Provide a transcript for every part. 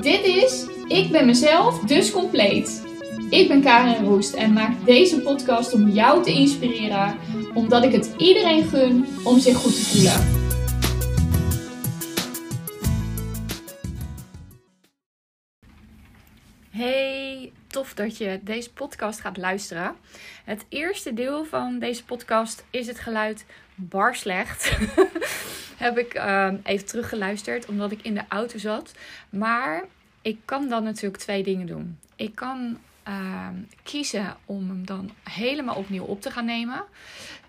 Dit is Ik ben mezelf, dus compleet. Ik ben Karin Roest en maak deze podcast om jou te inspireren, omdat ik het iedereen gun om zich goed te voelen. Hey, tof dat je deze podcast gaat luisteren. Het eerste deel van deze podcast is het geluid bar slecht. Heb ik uh, even teruggeluisterd omdat ik in de auto zat. Maar ik kan dan natuurlijk twee dingen doen. Ik kan uh, kiezen om hem dan helemaal opnieuw op te gaan nemen.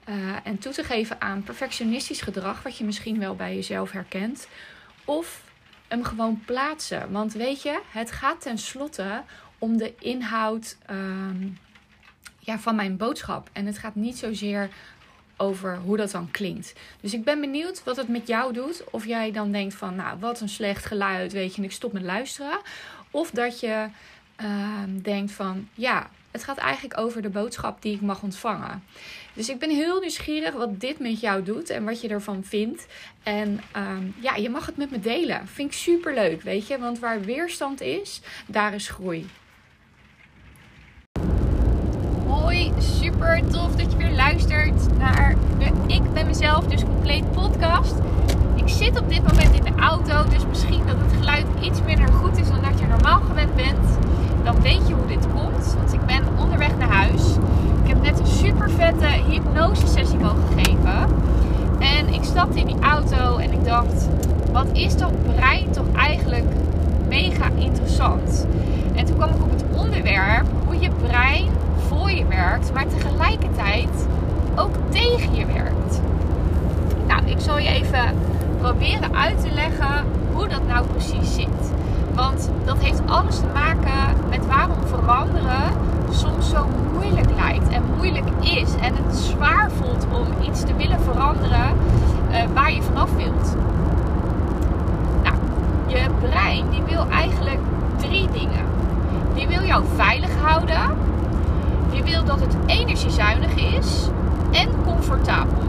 Uh, en toe te geven aan perfectionistisch gedrag, wat je misschien wel bij jezelf herkent. Of hem gewoon plaatsen. Want weet je, het gaat tenslotte om de inhoud um, ja, van mijn boodschap. En het gaat niet zozeer over hoe dat dan klinkt. Dus ik ben benieuwd wat het met jou doet. Of jij dan denkt van, nou, wat een slecht geluid, weet je, en ik stop met luisteren. Of dat je uh, denkt van, ja, het gaat eigenlijk over de boodschap die ik mag ontvangen. Dus ik ben heel nieuwsgierig wat dit met jou doet en wat je ervan vindt. En um, ja, je mag het met me delen. Vind ik super leuk, weet je. Want waar weerstand is, daar is groei. Super tof dat je weer luistert naar de Ik ben mezelf, dus compleet podcast. Ik zit op dit moment in de auto, dus misschien dat het geluid iets minder goed is dan dat je normaal gewend bent. Dan weet je hoe dit komt, want ik ben onderweg naar huis. Ik heb net een super vette hypnose sessie mogen geven. En ik stapte in die auto en ik dacht, wat is dat brein toch eigenlijk mega interessant. En toen kwam ik op het onderwerp hoe je brein maar tegelijkertijd ook tegen je werkt. Nou, ik zal je even proberen uit te leggen hoe dat nou precies zit. Want dat heeft alles te maken met waarom veranderen soms zo moeilijk lijkt en moeilijk is. En het zwaar voelt om iets te willen veranderen uh, waar je vanaf wilt. Nou, je brein die wil eigenlijk drie dingen. Die wil jou veilig houden. Die wil dat het energiezuinig is en comfortabel.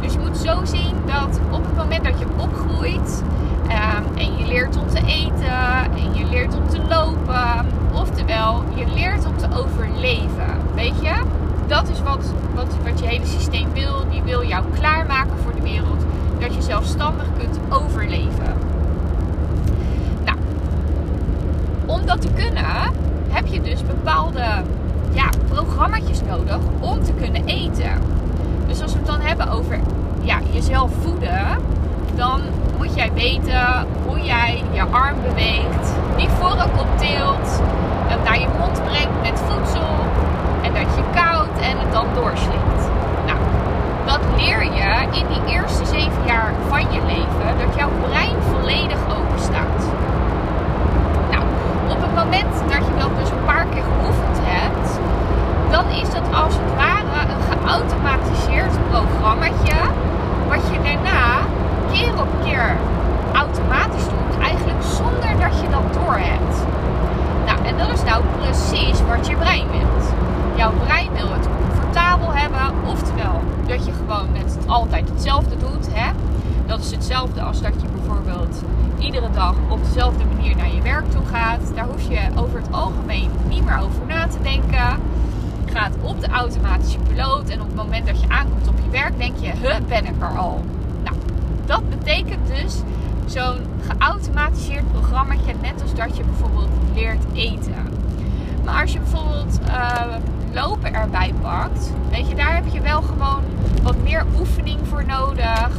Dus je moet zo zien dat op het moment dat je opgroeit um, en je leert om te eten en je leert om te lopen, oftewel je leert om te overleven, weet je? Dat is wat, wat, wat je hele systeem wil. Die wil jou klaarmaken voor de wereld, dat je zelfstandig kunt overleven. Nou, om dat te kunnen heb je dus bepaalde ja, programma's nodig om te kunnen eten. Dus als we het dan hebben over ja, jezelf voeden, dan moet jij weten hoe jij je arm beweegt, die vork optilt, het naar je mond brengt met voedsel en dat je koud en het dan doorslikt. Nou, dat leer je in die eerste zeven jaar van je leven, dat jouw brein volledig open staat. Nou, op het moment dat je dat dus paar keer geoefend hebt, dan is dat als het ware een geautomatiseerd programmaatje wat je daarna keer op keer automatisch doet, eigenlijk zonder dat je dat doorhebt. Nou, en dat is nou precies wat je brein wilt. Jouw brein wil het comfortabel hebben, oftewel dat je gewoon met altijd hetzelfde doet. Hè? Dat is hetzelfde als dat je bijvoorbeeld iedere dag op dezelfde manier naar je werk toe gaat. Daar hoef je over het algemeen niet meer over na te denken gaat op de automatische piloot. En op het moment dat je aankomt op je werk, denk je, huh, ben ik er al. Nou, dat betekent dus zo'n geautomatiseerd programma, net als dat je bijvoorbeeld leert eten. Maar als je bijvoorbeeld uh, lopen erbij pakt, weet je, daar heb je wel gewoon wat meer oefening voor nodig.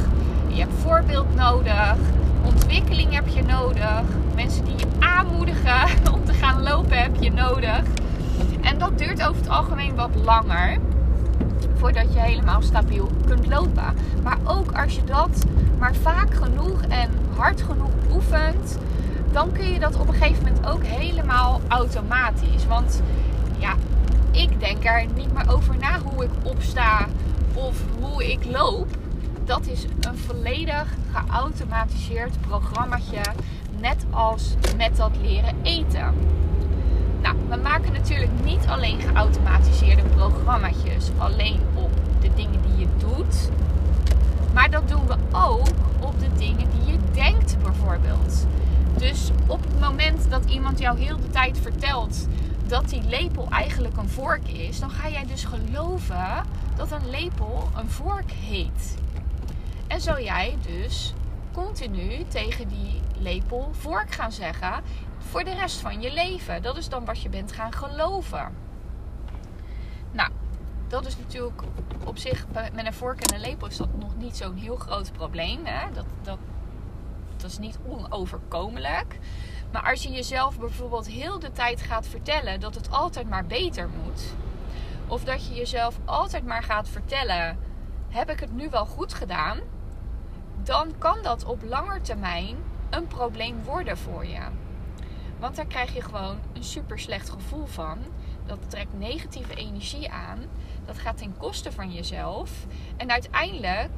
Je hebt voorbeeld nodig. Ontwikkeling heb je nodig. Mensen die je aanmoedigen om te gaan lopen heb je nodig. En dat duurt over het algemeen wat langer voordat je helemaal stabiel kunt lopen. Maar ook als je dat maar vaak genoeg en hard genoeg oefent, dan kun je dat op een gegeven moment ook helemaal automatisch. Want ja, ik denk er niet meer over na hoe ik opsta of hoe ik loop. Dat is een volledig geautomatiseerd programmaatje, net als met dat leren eten. Nou, we maken natuurlijk niet alleen geautomatiseerde programma's alleen op de dingen die je doet. Maar dat doen we ook op de dingen die je denkt bijvoorbeeld. Dus moment dat iemand jou heel de tijd vertelt dat die lepel eigenlijk een vork is, dan ga jij dus geloven dat een lepel een vork heet. En zou jij dus continu tegen die lepel vork gaan zeggen voor de rest van je leven. Dat is dan wat je bent gaan geloven. Nou, dat is natuurlijk op zich met een vork en een lepel is dat nog niet zo'n heel groot probleem. Hè? Dat, dat, dat is niet onoverkomelijk. Maar als je jezelf bijvoorbeeld heel de tijd gaat vertellen dat het altijd maar beter moet. Of dat je jezelf altijd maar gaat vertellen: heb ik het nu wel goed gedaan? Dan kan dat op lange termijn een probleem worden voor je. Want daar krijg je gewoon een super slecht gevoel van. Dat trekt negatieve energie aan. Dat gaat ten koste van jezelf. En uiteindelijk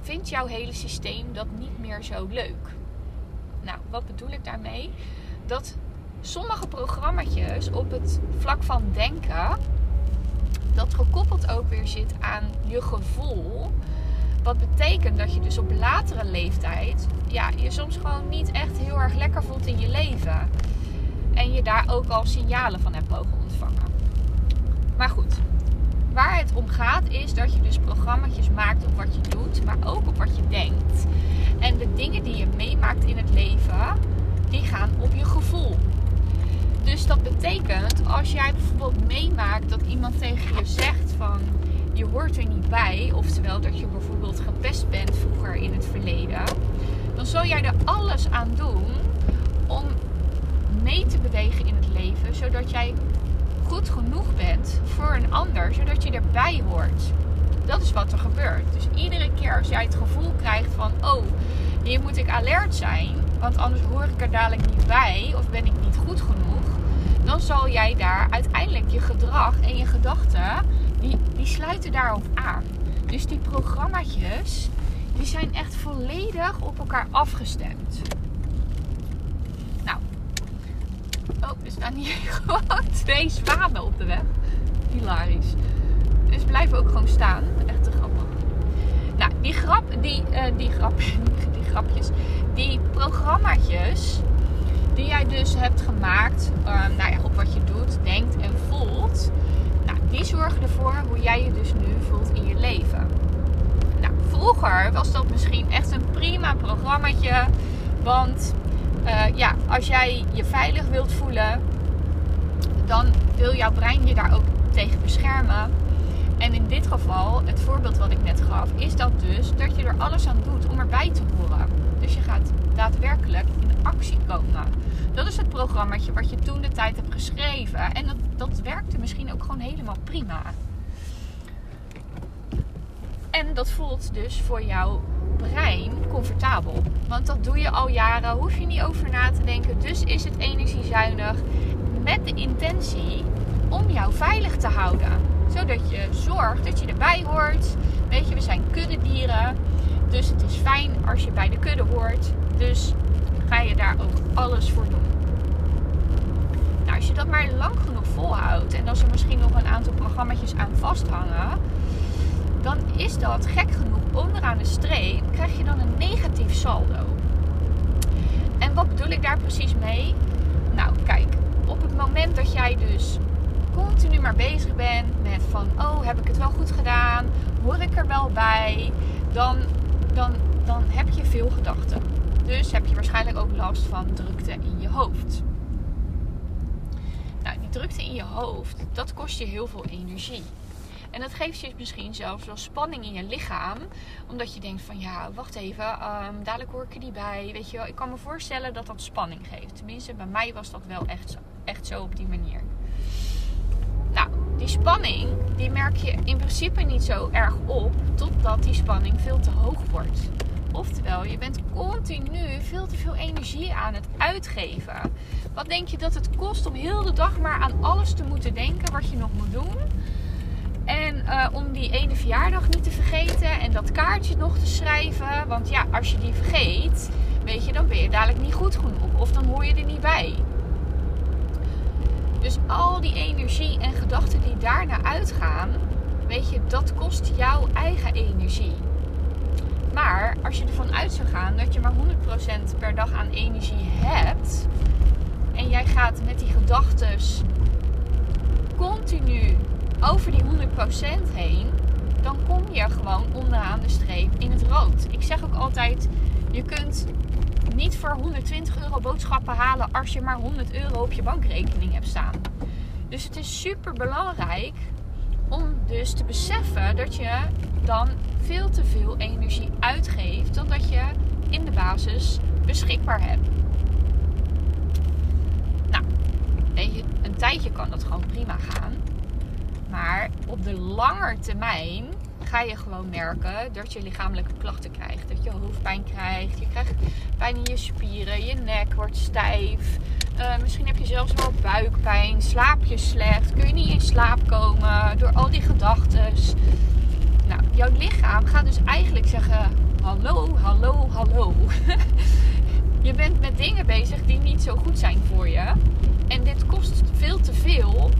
vindt jouw hele systeem dat niet meer zo leuk. Nou, wat bedoel ik daarmee? Dat sommige programma's op het vlak van denken, dat gekoppeld ook weer zit aan je gevoel. Wat betekent dat je dus op latere leeftijd ja, je soms gewoon niet echt heel erg lekker voelt in je leven. En je daar ook al signalen van hebt mogen ontvangen. Maar goed, waar het om gaat is dat je dus programma's maakt op wat je doet, maar ook op wat je denkt. En de dingen die je meemaakt in het leven, die gaan op je gevoel. Dus dat betekent, als jij bijvoorbeeld meemaakt dat iemand tegen je zegt van je hoort er niet bij, oftewel dat je bijvoorbeeld gepest bent vroeger in het verleden, dan zul jij er alles aan doen om mee te bewegen in het leven, zodat jij goed genoeg bent voor een ander, zodat je erbij hoort. Dat is wat er gebeurt. Dus iedere keer als jij het gevoel krijgt van, oh, hier moet ik alert zijn, want anders hoor ik er dadelijk niet bij of ben ik niet goed genoeg, dan zal jij daar uiteindelijk je gedrag en je gedachten, die, die sluiten daarop aan. Dus die programma's, die zijn echt volledig op elkaar afgestemd. Oh, er staan hier gewoon twee zwanen op de weg. Hilarisch. Dus blijven ook gewoon staan. Echt te grappig. Nou, die grap, die, uh, die grap, die grapjes, die programmaatjes die jij dus hebt gemaakt, uh, nou ja, op wat je doet, denkt en voelt, nou, die zorgen ervoor hoe jij je dus nu voelt in je leven. Nou, vroeger was dat misschien echt een prima programmaatje, want uh, ja, als jij je veilig wilt voelen, dan wil jouw brein je daar ook tegen beschermen. En in dit geval, het voorbeeld wat ik net gaf, is dat dus dat je er alles aan doet om erbij te horen. Dus je gaat daadwerkelijk in actie komen. Dat is het programmaatje wat je toen de tijd hebt geschreven. En dat, dat werkte misschien ook gewoon helemaal prima. En dat voelt dus voor jou brein comfortabel. Want dat doe je al jaren, hoef je niet over na te denken. Dus is het energiezuinig met de intentie om jou veilig te houden. Zodat je zorgt dat je erbij hoort. Weet je, we zijn kuddedieren. Dus het is fijn als je bij de kudde hoort. Dus ga je daar ook alles voor doen. Nou, als je dat maar lang genoeg volhoudt en als er misschien nog een aantal programma's aan vasthangen, dan is dat gek genoeg onderaan de streep krijg je dan een negatief saldo. En wat bedoel ik daar precies mee? Nou, kijk, op het moment dat jij dus continu maar bezig bent met van, oh, heb ik het wel goed gedaan? Hoor ik er wel bij? Dan, dan, dan heb je veel gedachten. Dus heb je waarschijnlijk ook last van drukte in je hoofd. Nou, die drukte in je hoofd, dat kost je heel veel energie. En dat geeft je misschien zelfs wel spanning in je lichaam. Omdat je denkt van ja, wacht even, um, dadelijk hoor ik er niet bij. Weet je wel, ik kan me voorstellen dat dat spanning geeft. Tenminste, bij mij was dat wel echt zo, echt zo op die manier. Nou, die spanning, die merk je in principe niet zo erg op totdat die spanning veel te hoog wordt. Oftewel, je bent continu veel te veel energie aan het uitgeven. Wat denk je dat het kost om heel de dag maar aan alles te moeten denken wat je nog moet doen? En uh, om die ene verjaardag niet te vergeten en dat kaartje nog te schrijven. Want ja, als je die vergeet, weet je, dan ben je dadelijk niet goed genoeg. Of dan hoor je er niet bij. Dus al die energie en gedachten die daarna uitgaan, weet je, dat kost jouw eigen energie. Maar als je ervan uit zou gaan dat je maar 100% per dag aan energie hebt, gedachten continu over die 100% heen, dan kom je gewoon onderaan de streep in het rood. Ik zeg ook altijd: je kunt niet voor 120 euro boodschappen halen als je maar 100 euro op je bankrekening hebt staan. Dus het is super belangrijk om dus te beseffen dat je dan veel te veel energie uitgeeft dan dat je in de basis beschikbaar hebt. Nou, een tijdje kan dat gewoon prima gaan. Maar op de lange termijn ga je gewoon merken dat je lichamelijke klachten krijgt. Dat je hoofdpijn krijgt, je krijgt pijn in je spieren, je nek wordt stijf. Uh, misschien heb je zelfs wel buikpijn, slaap je slecht, kun je niet in slaap komen door al die gedachten. Nou, jouw lichaam gaat dus eigenlijk zeggen: hallo, hallo, hallo. je bent met dingen bezig die niet zo goed zijn voor je. En dit kost veel te veel.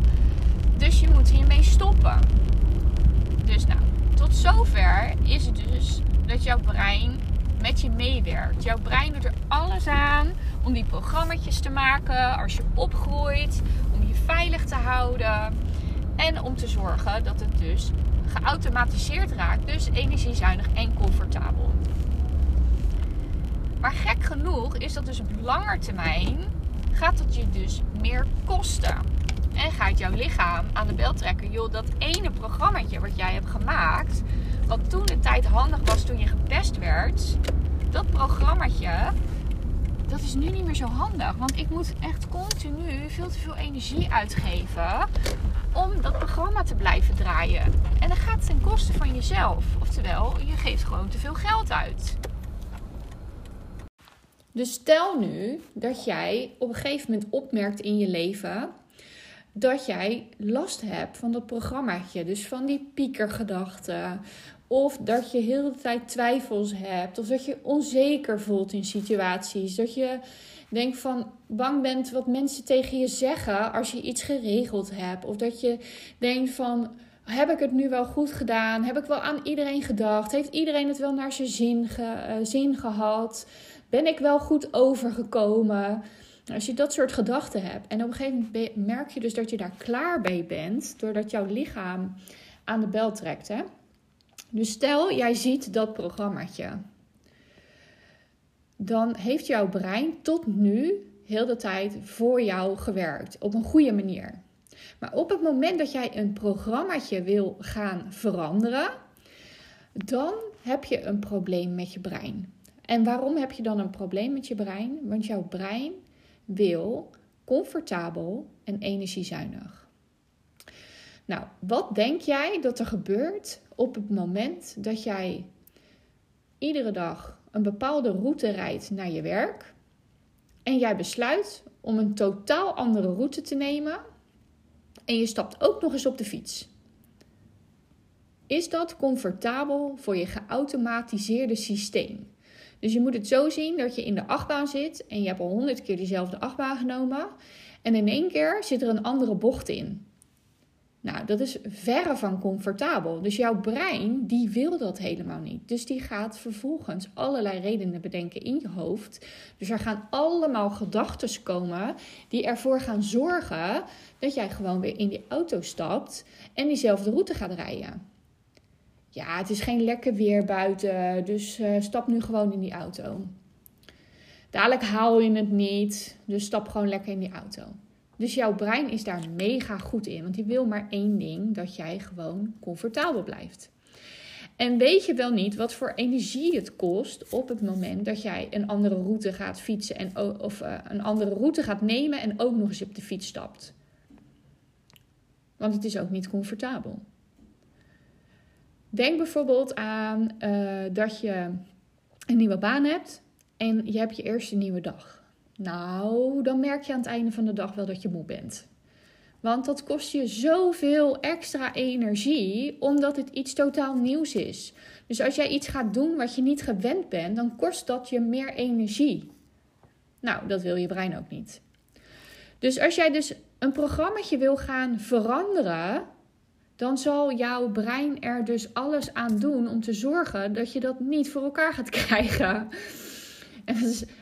Dus je moet hiermee stoppen. Dus nou, tot zover is het dus dat jouw brein met je meewerkt. Jouw brein doet er alles aan om die programma's te maken als je opgroeit, om je veilig te houden en om te zorgen dat het dus geautomatiseerd raakt, dus energiezuinig en comfortabel. Maar gek genoeg is dat dus op lange termijn gaat dat je dus meer kosten. En gaat jouw lichaam aan de bel trekken. Joh, dat ene programmaatje wat jij hebt gemaakt. Wat toen de tijd handig was toen je gepest werd. Dat programmaatje. Dat is nu niet meer zo handig. Want ik moet echt continu veel te veel energie uitgeven. Om dat programma te blijven draaien. En dat gaat ten koste van jezelf. Oftewel, je geeft gewoon te veel geld uit. Dus stel nu dat jij op een gegeven moment opmerkt in je leven dat jij last hebt van dat programmaatje. Dus van die piekergedachten. Of dat je heel de tijd twijfels hebt. Of dat je onzeker voelt in situaties. Dat je denkt van bang bent wat mensen tegen je zeggen als je iets geregeld hebt. Of dat je denkt van heb ik het nu wel goed gedaan? Heb ik wel aan iedereen gedacht? Heeft iedereen het wel naar zijn zin, ge, uh, zin gehad? Ben ik wel goed overgekomen? Als je dat soort gedachten hebt en op een gegeven moment merk je dus dat je daar klaar bij bent, doordat jouw lichaam aan de bel trekt. Hè? Dus stel, jij ziet dat programmaatje. Dan heeft jouw brein tot nu heel de tijd voor jou gewerkt op een goede manier. Maar op het moment dat jij een programmaatje wil gaan veranderen, dan heb je een probleem met je brein. En waarom heb je dan een probleem met je brein? Want jouw brein wil comfortabel en energiezuinig. Nou, wat denk jij dat er gebeurt op het moment dat jij iedere dag een bepaalde route rijdt naar je werk en jij besluit om een totaal andere route te nemen en je stapt ook nog eens op de fiets? Is dat comfortabel voor je geautomatiseerde systeem? Dus je moet het zo zien dat je in de achtbaan zit en je hebt al honderd keer diezelfde achtbaan genomen. En in één keer zit er een andere bocht in. Nou, dat is verre van comfortabel. Dus jouw brein, die wil dat helemaal niet. Dus die gaat vervolgens allerlei redenen bedenken in je hoofd. Dus er gaan allemaal gedachten komen die ervoor gaan zorgen dat jij gewoon weer in die auto stapt en diezelfde route gaat rijden ja, het is geen lekker weer buiten, dus uh, stap nu gewoon in die auto. Dadelijk haal je het niet, dus stap gewoon lekker in die auto. Dus jouw brein is daar mega goed in, want die wil maar één ding: dat jij gewoon comfortabel blijft. En weet je wel niet wat voor energie het kost op het moment dat jij een andere route gaat fietsen en, of uh, een andere route gaat nemen en ook nog eens op de fiets stapt? Want het is ook niet comfortabel. Denk bijvoorbeeld aan uh, dat je een nieuwe baan hebt en je hebt je eerste nieuwe dag. Nou, dan merk je aan het einde van de dag wel dat je moe bent. Want dat kost je zoveel extra energie, omdat het iets totaal nieuws is. Dus als jij iets gaat doen wat je niet gewend bent, dan kost dat je meer energie. Nou, dat wil je brein ook niet. Dus als jij dus een programmaatje wil gaan veranderen, dan zal jouw brein er dus alles aan doen om te zorgen dat je dat niet voor elkaar gaat krijgen.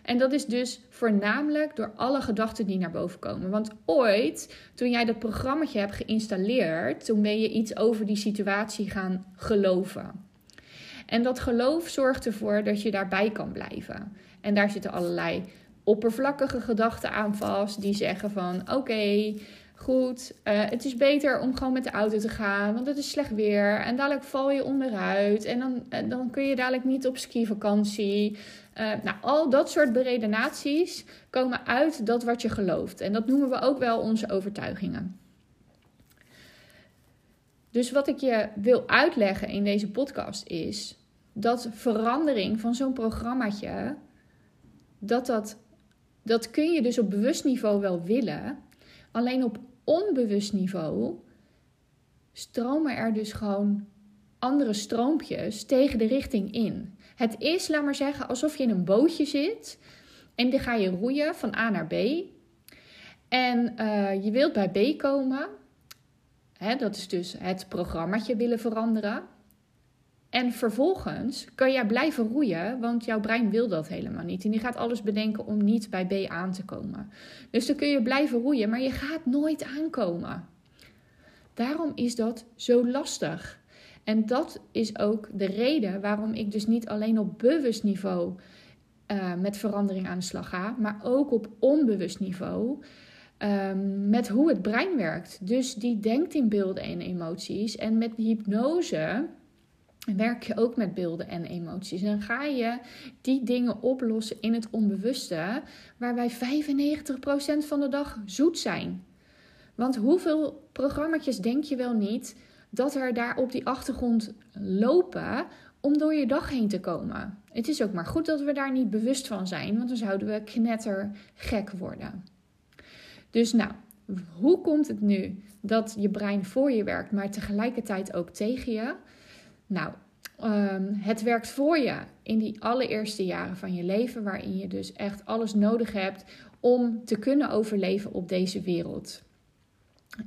En dat, is, dus voornamelijk door alle gedachten die naar boven komen. Want ooit, toen jij dat programma hebt geïnstalleerd, toen ben je iets over die situatie gaan geloven. En dat geloof zorgt ervoor dat je daarbij kan blijven. En daar zitten allerlei oppervlakkige gedachten aan vast, die zeggen van oké, goed, uh, het is beter om gewoon met de auto te gaan, want het is slecht weer. En dadelijk val je onderuit en dan, dan kun je dadelijk niet op skivakantie. Uh, nou, al dat soort beredenaties komen uit dat wat je gelooft. En dat noemen we ook wel onze overtuigingen. Dus wat ik je wil uitleggen in deze podcast is dat verandering van zo'n programmaatje, dat, dat, dat kun je dus op bewust niveau wel willen. Alleen op onbewust niveau stromen er dus gewoon andere stroompjes tegen de richting in. Het is, laat maar zeggen, alsof je in een bootje zit en dan ga je roeien van A naar B. En uh, je wilt bij B komen. Hè, dat is dus het programmaatje willen veranderen. En vervolgens kan jij blijven roeien, want jouw brein wil dat helemaal niet. En die gaat alles bedenken om niet bij B aan te komen. Dus dan kun je blijven roeien, maar je gaat nooit aankomen. Daarom is dat zo lastig. En dat is ook de reden waarom ik dus niet alleen op bewust niveau uh, met verandering aan de slag ga, maar ook op onbewust niveau. Um, met hoe het brein werkt. Dus die denkt in beelden en emoties. En met hypnose werk je ook met beelden en emoties. En ga je die dingen oplossen in het onbewuste, waar wij 95% van de dag zoet zijn. Want hoeveel programma's denk je wel niet dat er daar op die achtergrond lopen om door je dag heen te komen? Het is ook maar goed dat we daar niet bewust van zijn, want dan zouden we knettergek worden. Dus nou, hoe komt het nu dat je brein voor je werkt, maar tegelijkertijd ook tegen je? Nou, um, het werkt voor je in die allereerste jaren van je leven, waarin je dus echt alles nodig hebt om te kunnen overleven op deze wereld.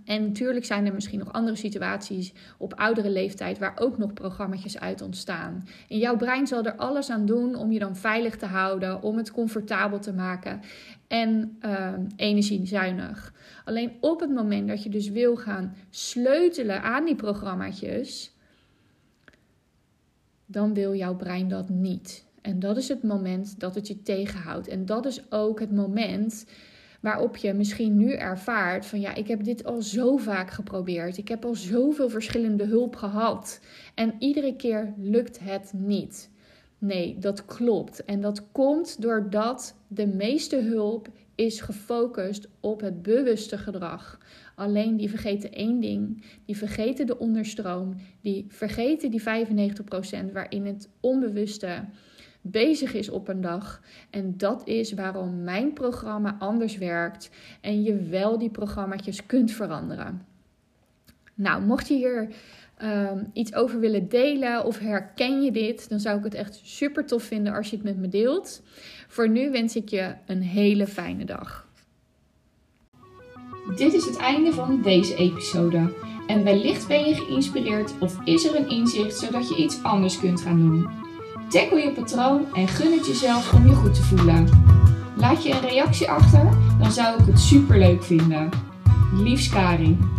En natuurlijk zijn er misschien nog andere situaties op oudere leeftijd waar ook nog programma's uit ontstaan. En jouw brein zal er alles aan doen om je dan veilig te houden, om het comfortabel te maken en uh, energiezuinig. Alleen op het moment dat je dus wil gaan sleutelen aan die programma's, dan wil jouw brein dat niet. En dat is het moment dat het je tegenhoudt. En dat is ook het moment waarop je misschien nu ervaart van ja, ik heb dit al zo vaak geprobeerd. Ik heb al zoveel verschillende hulp gehad. En iedere keer lukt het niet. Nee, dat klopt. En dat komt doordat de meeste hulp is gefocust op het bewuste gedrag. Alleen die vergeten één ding. Die vergeten de onderstroom. Die vergeten die 95% waarin het onbewuste bezig is op een dag. En dat is waarom mijn programma anders werkt en je wel die programma's kunt veranderen. Nou, mocht je hier um, iets over willen delen of herken je dit, dan zou ik het echt super tof vinden als je het met me deelt. Voor nu wens ik je een hele fijne dag. Dit is het einde van deze episode. En wellicht ben je geïnspireerd of is er een inzicht zodat je iets anders kunt gaan doen. Tackle je patroon en gun het jezelf om je goed te voelen. Laat je een reactie achter, dan zou ik het super leuk vinden. Liefs Karin.